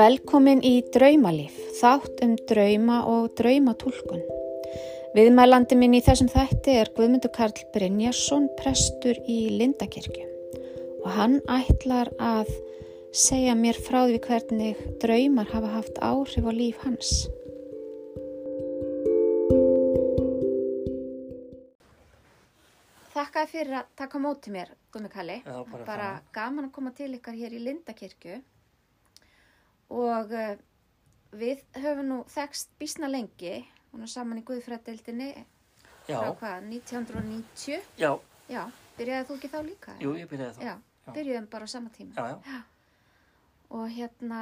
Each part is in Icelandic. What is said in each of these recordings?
Velkomin í Draumalíf, þátt um drauma og draumatúlkun. Viðmælandi minn í þessum þætti er Guðmundur Karl Brynjarsson, prestur í Lindakirkju og hann ætlar að segja mér frá því hvernig draumar hafa haft áhrif á líf hans. Þakka fyrir að taka móti mér, Guðmundur Kalli. Já, bara bara gaman að koma til ykkar hér í Lindakirkju og uh, við höfum nú þekst bísna lengi. Er saman í Guðfræðdeildinni Já, frá hvað, 1990 já, já, byrjaði þú ekki þá líka? jú, ég byrjaði þá. já, Já. byrjuðum bara á sama tíma. Já, já, og hérna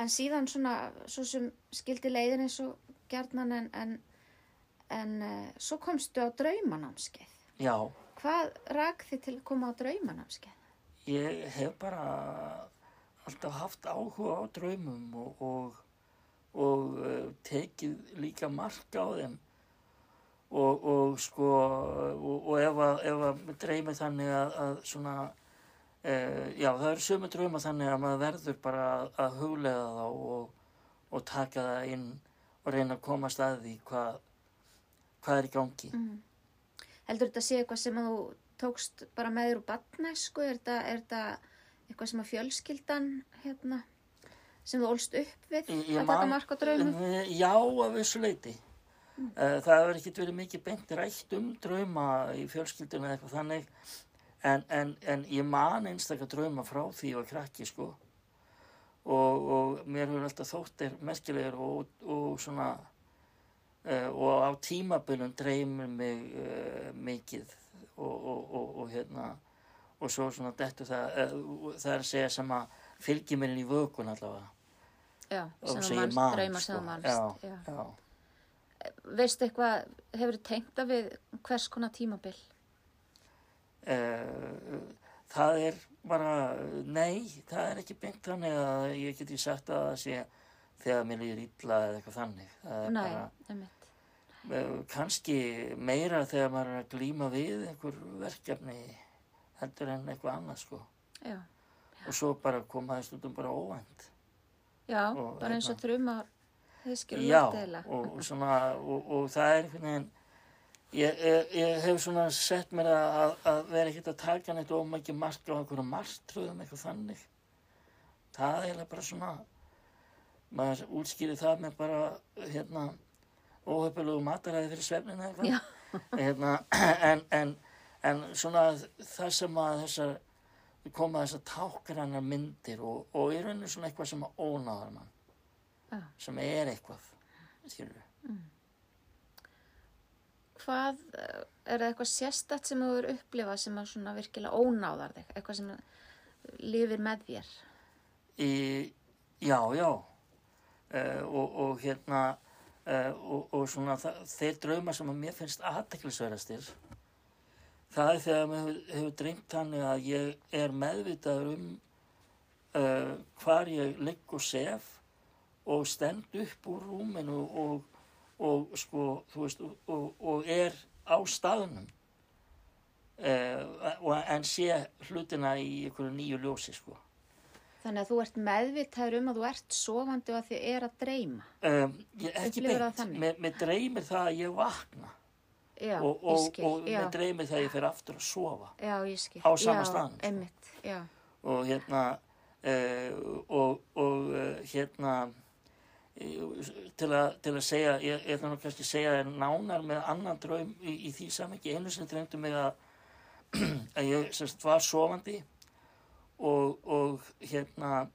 en síðan svona svo sem skildi leiðin eins og gjarnan en en, en uh, svo komstu á draumanámskeið. Já, hvað rak þið til að koma á draumanámskeið? ég hef bara alltaf haft áhuga á draumum og, og, og uh, tekið líka mark á þeim og, og sko, og, ef að, að dreymi þannig að, að svona, uh, já, það eru sömu drauma þannig að maður verður bara að, að huglega þá og, taka það inn og reyna að komast að því hvað, hvað er í gangi. Mm. Heldur þetta sé eitthvað sem að þú tókst bara með þér úr batnæsku? Er þetta eitthvað sem að fjölskyldan hérna, sem þú ólst upp við Ég- ég að taka man- mark á draumum? Eh, Já, að vissu leiti. Eh, Það hefur ekkert verið mikið beint rætt um drauma í fjölskyldunum eða eitthvað þannig. En, en, en ég man einstakar drauma frá því var krakki, sko. Og, og mér hefur alltaf þóttir merkilegur og, og svona, uh, og á tímabunum dreymir mig uh, mikið og, og, og, og hérna, og svo svona dettur það, uh, það er að segja sem að inn í vökun allavega. Já, sem þú ég manst, man, draumar sem sko. þú manst. Já, Já. Veistu eitthvað, hefur þið tengt það við hvers konar tímabil? Eh, það er bara, nei, það er ekki beint þannig að ég geti sagt að það sé þegar mér líður illa eða eitthvað þannig. Nei, einmitt. uh, kannski meira þegar maður er að glíma við einhver verkefni heldur en eitthvað annað, sko. Já, Og svo bara koma það stundum bara óvænt. já Og bara eins og hérna- þrjumar, þið skilur Já, og, og svona, og, og það er einhvern veginn, ég, ég, ég hef svona sett mér að, að, vera ekkert að taka neitt ómækki mark á einhverju martröðum eitthvað þannig. Það er bara svona, maður útskýri það með bara, hérna, óhefnulegu mataræði fyrir svefnina eitthvað. Já. Hérna, en, en, en svona það sem að þessar, koma þessar tákrannar myndir og, og í rauninu svona eitthvað sem að ónáðar mann Já. sem er eitthvað skilur við. Hvað, eh, er það eitthvað sérstætt sem þú eru upplifað sem að svona virkilega ónáðar þig? Eitthvað sem lifir með þér? Í, já, já uh, og, og hérna uh, og, og svona það, þeir drauma sem að mér finnst aðteklisverðastir það er þegar mér hefur, hefur dreymt þannig að ég er meðvitaður um uh, hvar ég ligg og sef og stend upp úr rúminu og, og sko, þú veist, og, og, og er á staðnum uh, og, en sé hlutina í einhverju nýju ljósi, sko. Þannig að þú ert meðvitaður um að þú ert sofandi og að þið er að dreyma. Um, ég, ekki beint, mér dreymir það að ég vakna Já, og, ég og, skil. og dreymir það að ég fer aftur að sofa já, ég skil. á sama staðnum, sko. Og hérna uh, og, og uh, hérna uh, til, að, til að segja ég, ég ætla nú kannski að segja þér nánar með annan draum í, í því saman einu sem dreymdu mig að, að ég semst var sofandi og, og hérna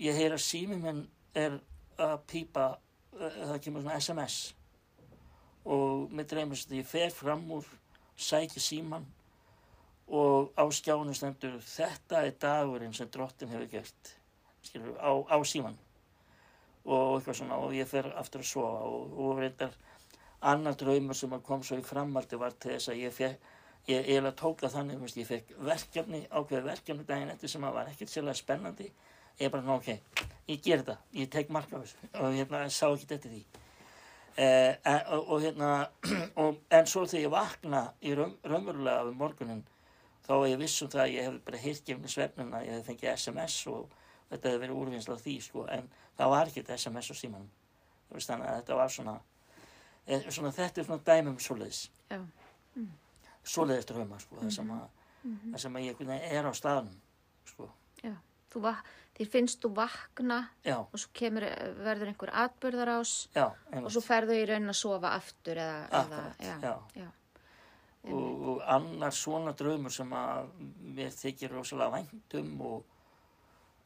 ég heyra sími minn er að pípa uh, það kemur svona SMS og mér dreymist að ég fer fram úr sæki síman og á skjánu stendur þetta er dagurinn sem drottin hefur gert. Skilur, á, á síman og eitthvað svona og ég fer aftur að sofa og, og reyndar annar draumur sem að kom svo í framaldi var til þess að ég fekk ég eiginlega tók það þannig, veist, ég fekk verkefni ákveði verkefni daginn eftir sem að var ekkert sérlega spennandi. Ég bara, ok, ég ger þetta ég tek marka á þessu. Og hérna sá ekki þetta því eh, en, og, og hérna og, en svo þegar ég vakna í raun, raunverulega af morgunin þá var ég viss um það að ég hefði bara hýrt gefni svefnuna, ég hefði fengið SMS og þetta hefði verið úrvinnsla því sko en það var ekki SMS á símanum. Þannig að þetta var svona, eh, svona þetta er svona dæmum svoleiðis. Já. svoleiðis drauma sko það sem að, það sem að ég er á staðnum sko, Já. Þér finnst þú vakna já, og svo kemur, verður einhver atbyrðarás já og svo ferðu í raunin að sofa aftur eða, Akkurat, eða já. og, og annar svona draumur sem að mér þykir rosalega væntum og,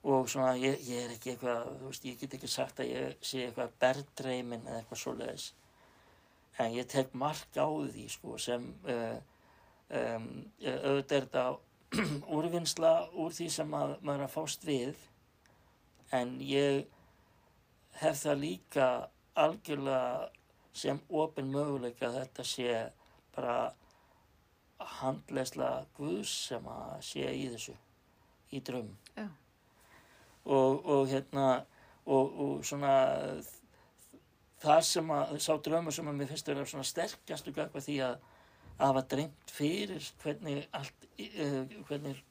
og svona ég, ég er ekki eitthvað, þú veist, ég get ekki sagt að ég sé eitthvað berðdreimin eða eitthvað svoleiðis. En ég tek mark á því sko sem uh, um, auðvitað er þetta úrvinnsla úr því sem að maður er að fást við en ég hef það líka algjörlega sem opin möguleika að þetta sé bara handleysla Guðs sem að sé í þessu í draum Já. og, og hérna og, og svona það sem að sá draumur sem að mér finnst að vera svona sterkast og gagva því að að hafa dreymt fyrir hvernig allt uh, hvernig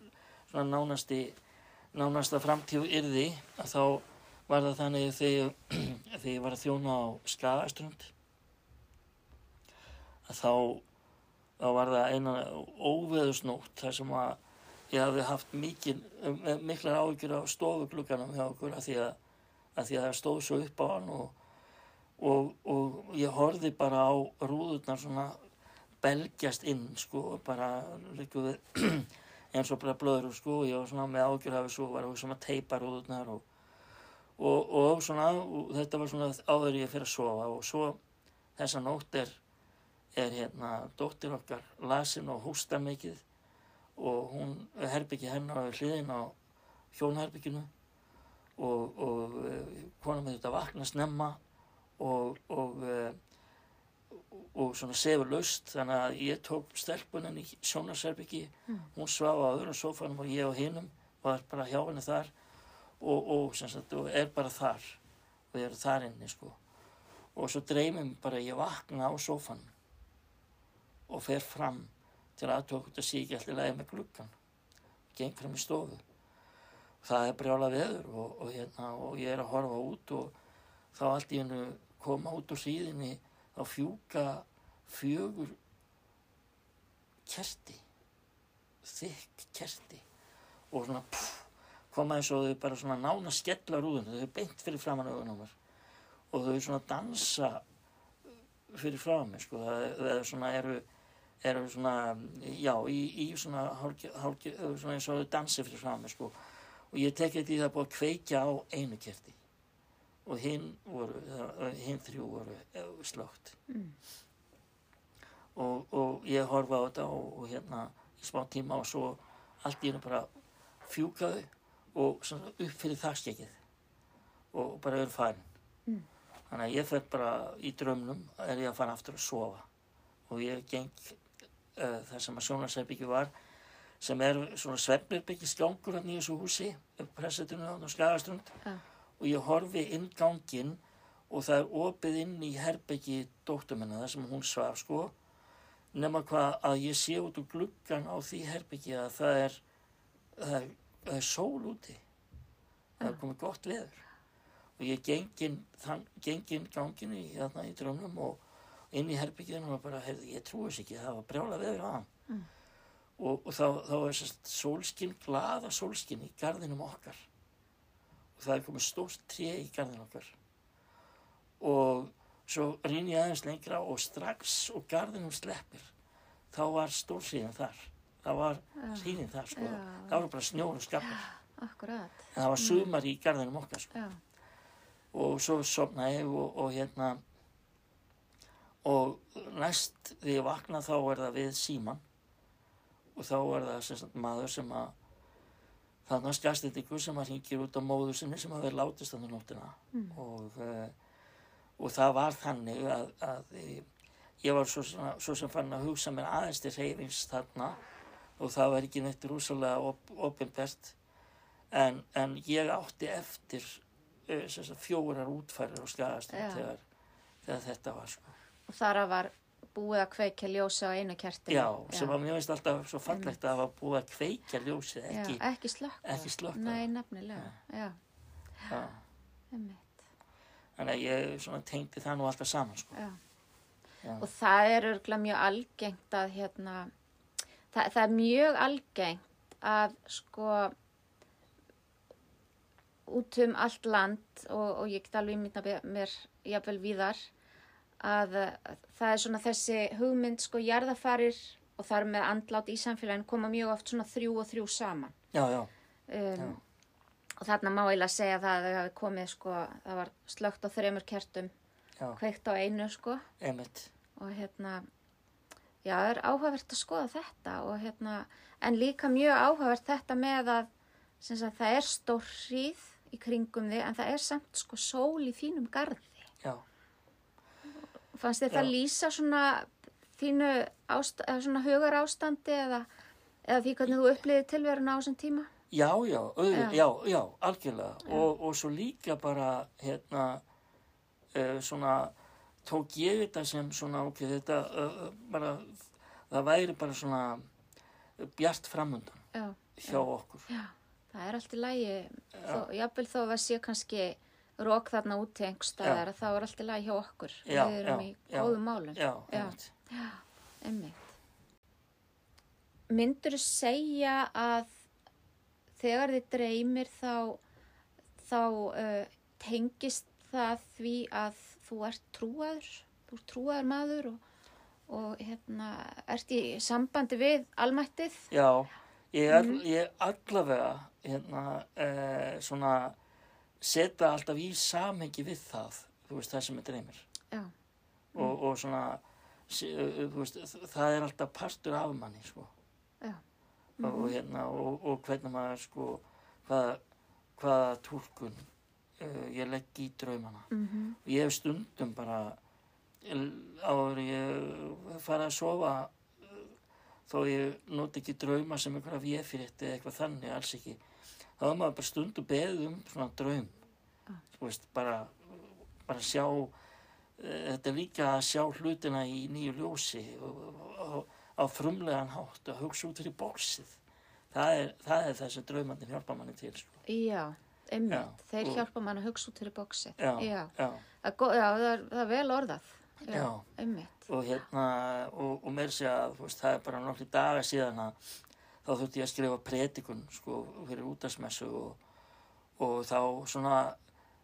svona nánasti nánasta framtíð yrði að þá var það þannig þegar, þegar ég var að þjóna á Skagaströnd að þá þá var það eina óveðusnótt þar sem að ég hafði haft mikil, miklar áhyggjur á stofuglugganum hjá okkur að því að, að því að það stóð svo upp á hann og, og, og ég horfði bara á rúðurnar svona belgjast inn sko bara líka við eins og bara blöður sko og ég var svona með ágjör hafi svo var svona teipa rúðurnar og, og, og svona og þetta var svona áður ég fyrir að sofa og svo þessa nótt er er hérna dóttir okkar lasin og hósta mikið og hún herbyggi hennar á hliðin á hjónherbygginu og, og uh, kona með þetta vakna snemma og, og, uh, og svona sefur laust þannig að ég tók stelpunin í sjónarsherbyggi hún svaf á öðrum sofanum og ég á hinum var bara hjá henni þar og, og, sagt, og er bara þar og ég er þar inni sko. Og svo dreymum bara ég vakna á sofanum og fer fram til aðtók þetta sé ekki alltaf lægi með gluggan geng fram í stofu. Það er brjála veður og, og, hérna, og ég er að horfa út og þá allt í hennu koma út úr síðinni þá fjúka fjögur kerti þykk kerti og svona pff, koma eins og þau bara svona nána skella rúðun þau er beint fyrir framann augunumar og þau svona dansa fyrir mig sko. Er svona eru eru svona, já, í, í svona, hálki, hálki, svona eins og þau dansi fyrir mig sko. Og ég tek eitthvað í það búið að kveikja á einu kerti og hinn voru, hinn þrjú voru slögt Mm. og, og ég horfa á þetta og, og hérna í smá tíma og svo allt í hennu bara fjúkaðu og svona upp fyrir þakskekkið og bara eru farin Mm. þannig að ég fer bara í drömnum er ég að fara aftur að sofa og ég geng uh, þar sem að sjónarsærbyggi var sem er svona svefnirbyggi skjángur hann í þessu húsi upp pressetunum á Skagaströnd Já. Og ég horfi inn ganginn og það er opið inn í herbyggi dóttur minna þar sem hún svaf sko nema hvað að ég sé út úr gluggan á því herbyggi að það er það er, það er sól úti það er komið gott veður og ég gengin, þann, gengin gangin í, hérna, í drömmum og inn í herbygginu og bara, heyrði, ég trúi þess ekki, það var brjála veður á hann. Mm. Og, og þá, þá er sérst sólskinn, glaða sólskinn í garðinum okkar. Það er komið stórt tré í garðinum okkar. Og svo rýn ég aðeins lengra og strax og garðinum sleppir, þá var stórsíðin þar. Það var síðin þar, sko. Já. Það var bara snjór og skapar. Akkurat. En það var sumar í garðinum okkar, sko og svo sopnaði og, og hérna og næst þegar ég vakna þá er það við síman og þá er það sem sagt, maður sem að þannig að ykkur sem að hringir út á móður sinni sem að vera látist þannig nóttina Mm. og, uh, og það var þannig að, að ég, ég var svo, svo sem fann að hugsa mér aðeins til reyfings þarna og það var ekki neitt rúsalega op, opinbert en, en ég átti eftir uh, fjórar útfærir á skagastund Já. þegar, þegar þetta var sko. Og þar að var búið að kveikja ljósa á einu kertinu. já, sem að mér finnst alltaf svo fallegt að hafa búið að kveikja ljósið, ekki, já, ekki slökka. ekki slökkva. Nei, nefnilega, já, já. Þannig að ég tengdi það nú alltaf saman, sko. já. Já. Og það er örgulega mjög algengt að hérna, það, það er mjög algengt að sko út um allt land og, og ég get alveg mynda mér jafnvel víðar að það er svona þessi hugmynd sko jarðafarir og það er með andlát í samfélaginu koma mjög oft svona þrjú og þrjú saman. Já, já, um, og þarna má eiginlega segja það að þau hafi komið sko, það var slögt á þreymur kertum já, kveikt á einu sko. Emitt. og hérna já, það er áhugavert að skoða þetta og hérna, en líka mjög áhugavert þetta með að sem sagt, það er stór hríð í kringum þig en það er samt sko sól í þínum garði. Já, fannst þið það Já. lýsa svona þínu ást, svona hugar ástandi eða, eða því hvernig þú upplýði tilveruna á þessum tíma já, já, auðvitað, Já. já, já, algjörlega. Og, og svo líka bara, hérna, uh, svona, tók ég þetta sem svona, ok, þetta, uh, bara, það væri bara svona bjart framundan já, hjá okkur. já, það er allt í lægi þó, jafnvel þó að sé kannski rók þarna úti einhverstaðar að þá er allt í lægi hjá okkur Já, við erum já, í góðum málum Já. Einmitt. Myndur þú segja að þegar þið dreymir þá, þá uh, tengist það því að þú ert trúaður, þú ert trúaður maður og, og hérna, ert í sambandi við almættið? Já, ég er, Mhm. ég allavega hérna, uh, svona setja alltaf í samhengi við það, þú veist, það sem er dreymir. Já, og, og svona veist, það er alltaf partur af manni sko. já, og, hérna, og, og hvernig maður sko, hvaða, hvaða túlkun uh, ég legg í draumana. Mm og ég hef stundum bara áður ég fara að sofa þó ég noti ekki drauma sem einhverja véfyrirti eða eitthvað þannig, alls ekki þá er maður bara stundum beðið um svona draum Ah. þú veist, bara bara sjá uh, þetta er líka að sjá hlutina í nýju ljósi og, og, og, á frumlegan hátt að hugsa út fyrir bóksið það er það, er það sem draumandinn hjálpa manni til sko. já, einmitt. Já, Þeir og- hjálpa mann að hugsa út fyrir bóksið. já, Já, já. Það, er það, er, það vel orðað. Já. einmitt. og hérna og, og meir sé að veist, það er bara nokkri daga síðan að þá þurfti ég að skrifa predikun sko fyrir útastmessu og, og þá svona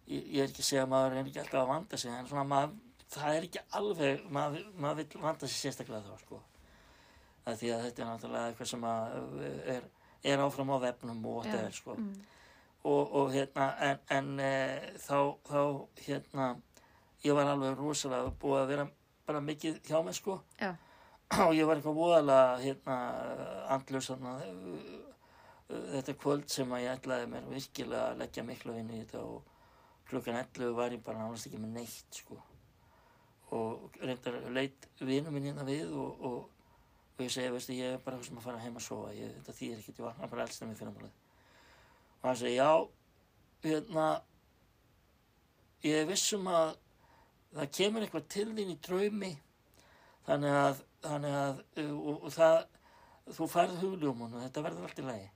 ég, ég er ekki að segja að maður er ekki alltaf að vanda sig en svona maður, það er ekki alveg maður, maður vil vanda sig sérstaklega þá sko að því að þetta er náttúrulega eitthvað sem er, er áfram á vefnum og þetta er sko mm. og, og hérna en, en e, þá, þá hérna ég var alveg rosalega búið að vera bara mikið hjá mig sko Já. Og ég var eitthvað voðalega hérna uh, uh, þetta kvöld sem að ég ætlaði mér virkilega að leggja miklu inn í þetta og klukkan 11 var ég bara nánast ekki með neitt sko. Og reyndar leit vinnu minn hérna við og, og, og ég segi, veistu, ég er bara sem að fara heim að sofa ég, þetta þýðir ekkert, ég vakna bara eldstum í fyrramálið. Og hann segi, já hérna ég vissum að það kemur eitthvað til þín í draumi þannig að, þannig að uh, og, og það þú færð hugljómun og þetta verður allt í lagi.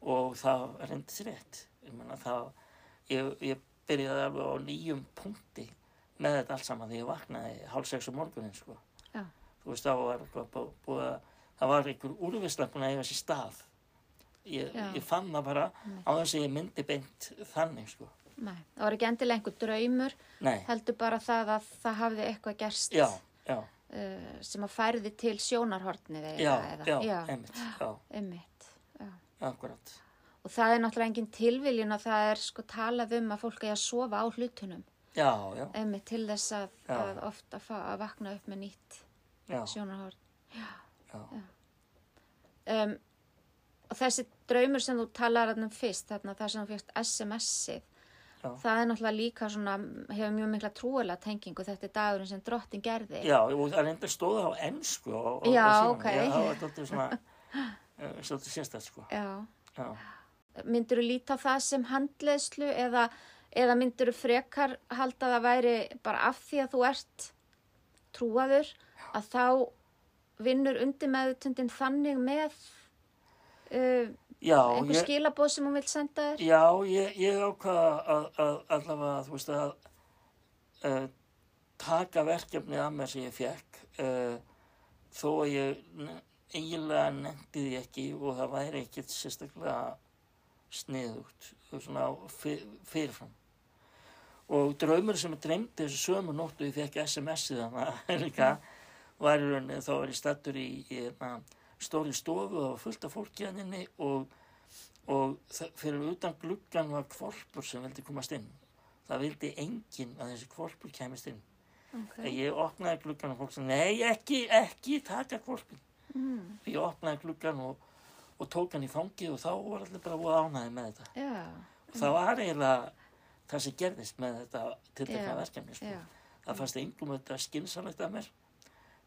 Og það reyndist rétt. Ég meina það ég, ég byrjaði alveg á nýjum punkti með þetta allt saman því ég vaknaði hálf sex um morgunin sko. Já. þú veist þá var eitthvað bú- búið að það var einhver úrvisla búin að eiga sér stað. Ég, ég fann það bara á þess að ég myndi beint þannig sko. Nei, það var ekki endilega einhver draumur, nei, heldur bara það að það hafði eitthvað gerst. Já, já, uh, sem að færði til sjónarhortnið eða, já, eða, já, einmitt já, einmitt. Já. akkurat. Og það er náttúrulega engin tilviljun að það er sko talað um að fólk eigi að sofa á hlutunum, einmitt til þess að, að ofta að vakna upp með nýtt já, sjónarhorn. já, Um, og þessi draumur sem þú talar um fyrst, þarna það sem þú fyrst SMS-ið, Já. það er náttúrulega líka svona, hefur mjög mikla trúalega tengingu, þetta er dagurinn sem drottin gerði. já, og það reyndar stóða á ennsku Já, ok. það var svolítið svona svolítið sérstætt sko Já. já, Myndur þú líta það sem handleðslu eða, eða myndur þú frekar halda að það væri bara af því að þú ert trúaður að þá vinnur undir meðutundin þannig með uh, einhver ég, skilabóð sem hún vil senda þér? já, ég, ég ákvaða að, að allavega, þú veist, að uh, taka verkefnið að mér sem ég fekk uh, þó að ég eiginlega nefndi því ekki og það væri ekkert sérstaklega sniðugt svona fyr, fyrirfram og draumur sem ég dreymdi þessu sömu nóttu ég fekk SMS-ið þannig líka var í rauninni þá var ég stattur í, í hérna, stóri stofu og það var fullt af fólki hann inni og, og fyrir utan gluggan var kvolpur sem vildi komast inn. Það vildi enginn að þessi kvolpur kæmist inn. Okay. ég opnaði gluggan og fólk sem nei ekki, ekki taka kvolpin Mm. ég opnaði gluggan og, og tók hann í fangið og þá var allir bara voða ánæði með þetta. Og það var eiginlega það sem gerðist með þetta til þetta verkefni sko. já, það fannst engum þetta skynsalegt af mér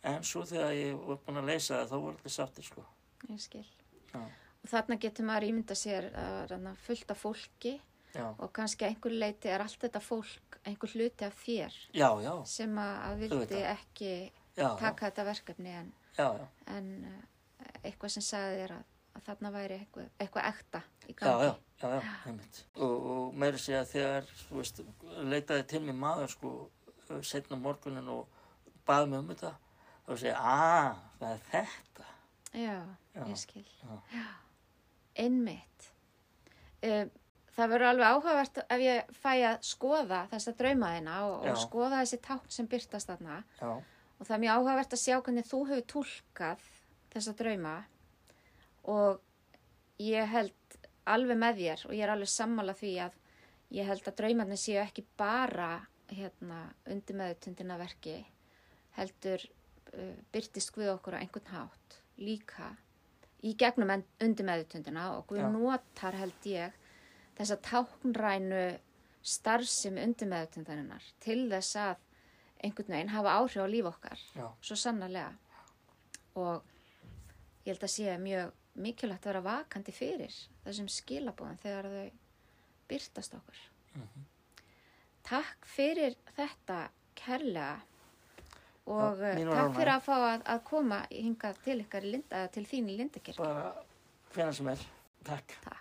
en svo þegar ég var búin að leysa það þá voru allir sáttir sko. ég skil. Já. Og þarna getur maður ímynda sér að reyna fullt af fólki já, og kannski að einhver leiti er allt þetta fólk einhver hluti af þér já, já, sem að, að vildi ekki taka þetta verkefni en, já, já. en uh, eitthvað sem sagði þér að, að þarna væri eitthvað, eitthvað ekta í gangi. já, já, já, einmitt. Og, og meira segja þegar, þú veist, leitaði til mér maður, sko, setna morgunin og baði mig um þetta, þá segja, að, það er þetta. Já, Já, ég skil. já. Einmitt. Um, það verður alveg áhugavert ef ég fæ að skoða þessa draumaðina og, og skoða þessi tákn sem byrtast þarna. Já, Og það er mjög áhugavert að sjá hvernig þú hefur túlkað þessa drauma og ég held alveg með þér og ég er alveg sammála því að ég held að draumarnir séu ekki bara hérna, undir meðutundina verki heldur byrtist Guð okkur á einhvern hátt líka í gegnum undir meðutundina og Guð Já. notar held ég þessa táknrænu starfsemi undir meðutundarinnar til þess að einhvern veginn hafa áhrif á líf okkar já, svo sannarlega og ég held að sé mjög mikilvægt að vera vakandi fyrir þessum skilabóðum þegar þau byrtast okkur Mhm. Takk fyrir þetta kærlega og Já, eh, takk fyrir að fá að, að koma hingað til ykkar í Linda, til þín í Lindakirkju. bara hvena sem er. Takk. Takk.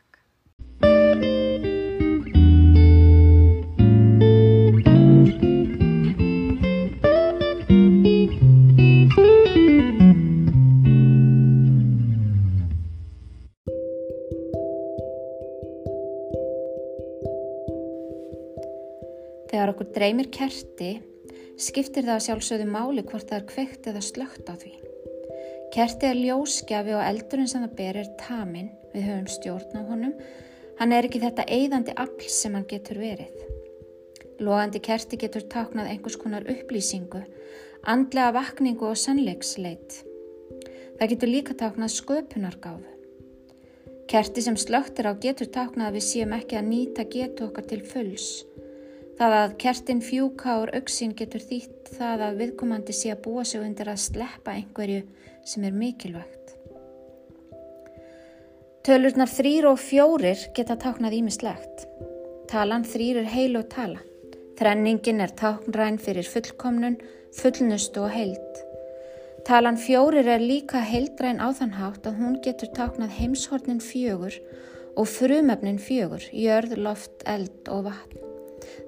Þegar okkur dreymir kerti, skiptir það að sjálfsögðu máli hvort það er kveikt eða slögt á því. Kerti er ljósgjafi og eldurinn sem það ber er tamin, við höfum stjórn á honum, hann er ekki þetta eyðandi afl sem hann getur verið. Logandi kerti getur táknað einhvers konar upplýsingu, andlega vakningu og sannleiksleit. Það getur líka táknað sköpunargáfu. Kerti sem slögtir á getur táknað að við séum ekki að nýta getu okkar til fulls. Það að kertin fjúka úr auksín getur þýtt það að viðkomandi sé að búa sig undir að sleppa einhverju sem er mikilvægt. Tölurnar þrýr og fjórir geta táknað ímislegt. Talan þrýr er heil og tala. Þrenningin er táknræn fyrir fullkomnun, fullnustu og heild. Talan fjórir er líka heildræn á þann hátt að hún getur táknað heimshornin fjögur og frumefnin fjögur, jörð, loft, eld og vatn.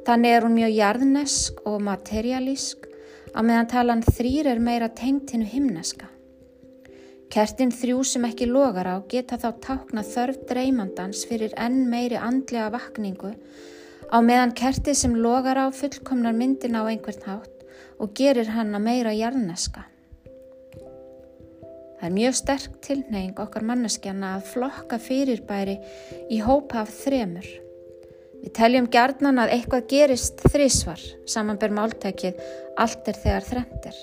Þannig er hún mjög jarðnesk og materialísk á meðan talan þrýr er meira tengt hinnu himneska. Kertin þrjú sem ekki logar á geta þá tákna þörf dreymandans fyrir enn meiri andlega vakningu á meðan kertið sem logar á fullkomnar myndin á einhvern hátt og gerir hann að meira jarðneska. Það er mjög sterk tilneying okkar manneskjana að flokka fyrirbæri í hópa af þremur. Við teljum gjarnan að eitthvað gerist þrísvar, samanber máltækið, allt er þegar þrendir.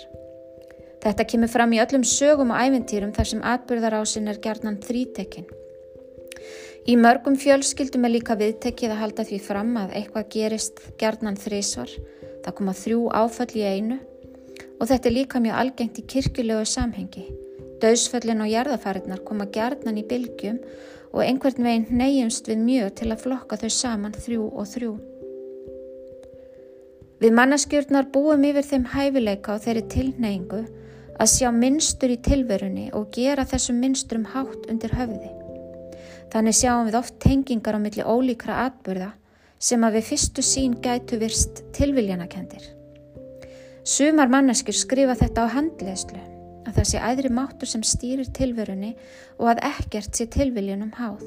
Þetta kemur fram í öllum sögum og ævintýrum þar sem atbyrðarásin er gjarnan þrítekinn. Í mörgum fjölskyldum er líka viðtekið að halda því fram að eitthvað gerist gjarnan þrísvar, það koma þrjú áföll í einu og þetta er líka mjög algengt í kirkjulegu samhengi. Dauðsföllin og jarðafarinnar koma gjarnan í bylgjum og einhvern veginn neyjumst við mjög til að flokka þau saman þrjú og þrjú. Við mannaskjörnar búum yfir þeim hæfileika og þeirri tilneyingu að sjá minnstur í tilverunni og gera þessum minnsturum hátt undir höfði. Þannig sjáum við oft tengingar á milli ólíkra atbyrða sem að við fyrstu sín gætu virst tilviljanakendir. Sumar manneskjur skrifa þetta á handleðslu, að það sé æðri máttur sem stýrir tilverunni og að ekkert sé tilviljanum háð.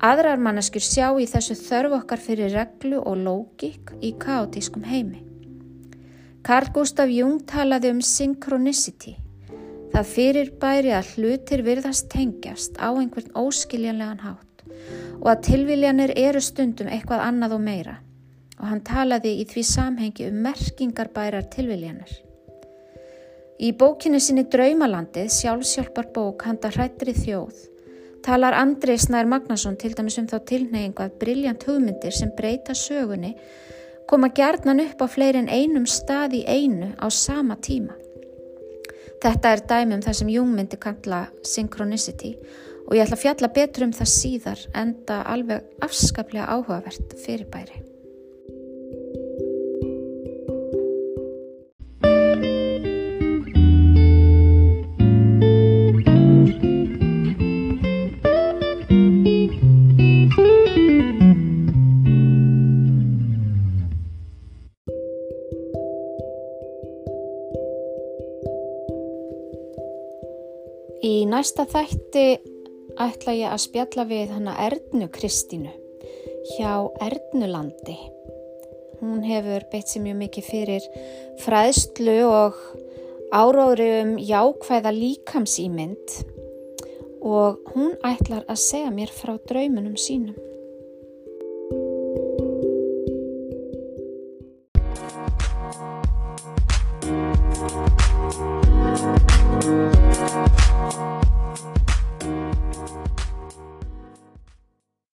Aðrar manneskjur sjá í þessu þörf okkar fyrir reglu og lógík í kaotískum heimi. Carl Gustav Jung talaði um synchronicity. Það fyrir bæri að hlutir virðast tengjast á einhvern óskiljanlegan hátt og að tilviljanir eru stundum eitthvað annað og meira og hann talaði í því samhengi um merkingarbærar tilviljanir. Í bókinni sinni Draumalandið, sjálfsjálfar bók handa hrættri þjóð, talar Andrei Snær Magnason til dæmis um þá tilneyingu að brilljant hugmyndir sem breyta sögunni koma gerðnan upp á fleiri en einum stað í einu á sama tíma. Þetta er dæmum það sem Jung myndi kalla synchronicity og ég ætla að fjalla betur um það síðar enda alveg afskaplega áhugavert fyrirbæri. Í næsta þætti ætla ég að spjalla við hana Erdnu Kristínu hjá Erdnulandi. Hún hefur beitt sér mjög mikið fyrir fræðslu og áróðri um jákvæða líkamsýmynd og hún ætlar að segja mér frá draumunum sínum.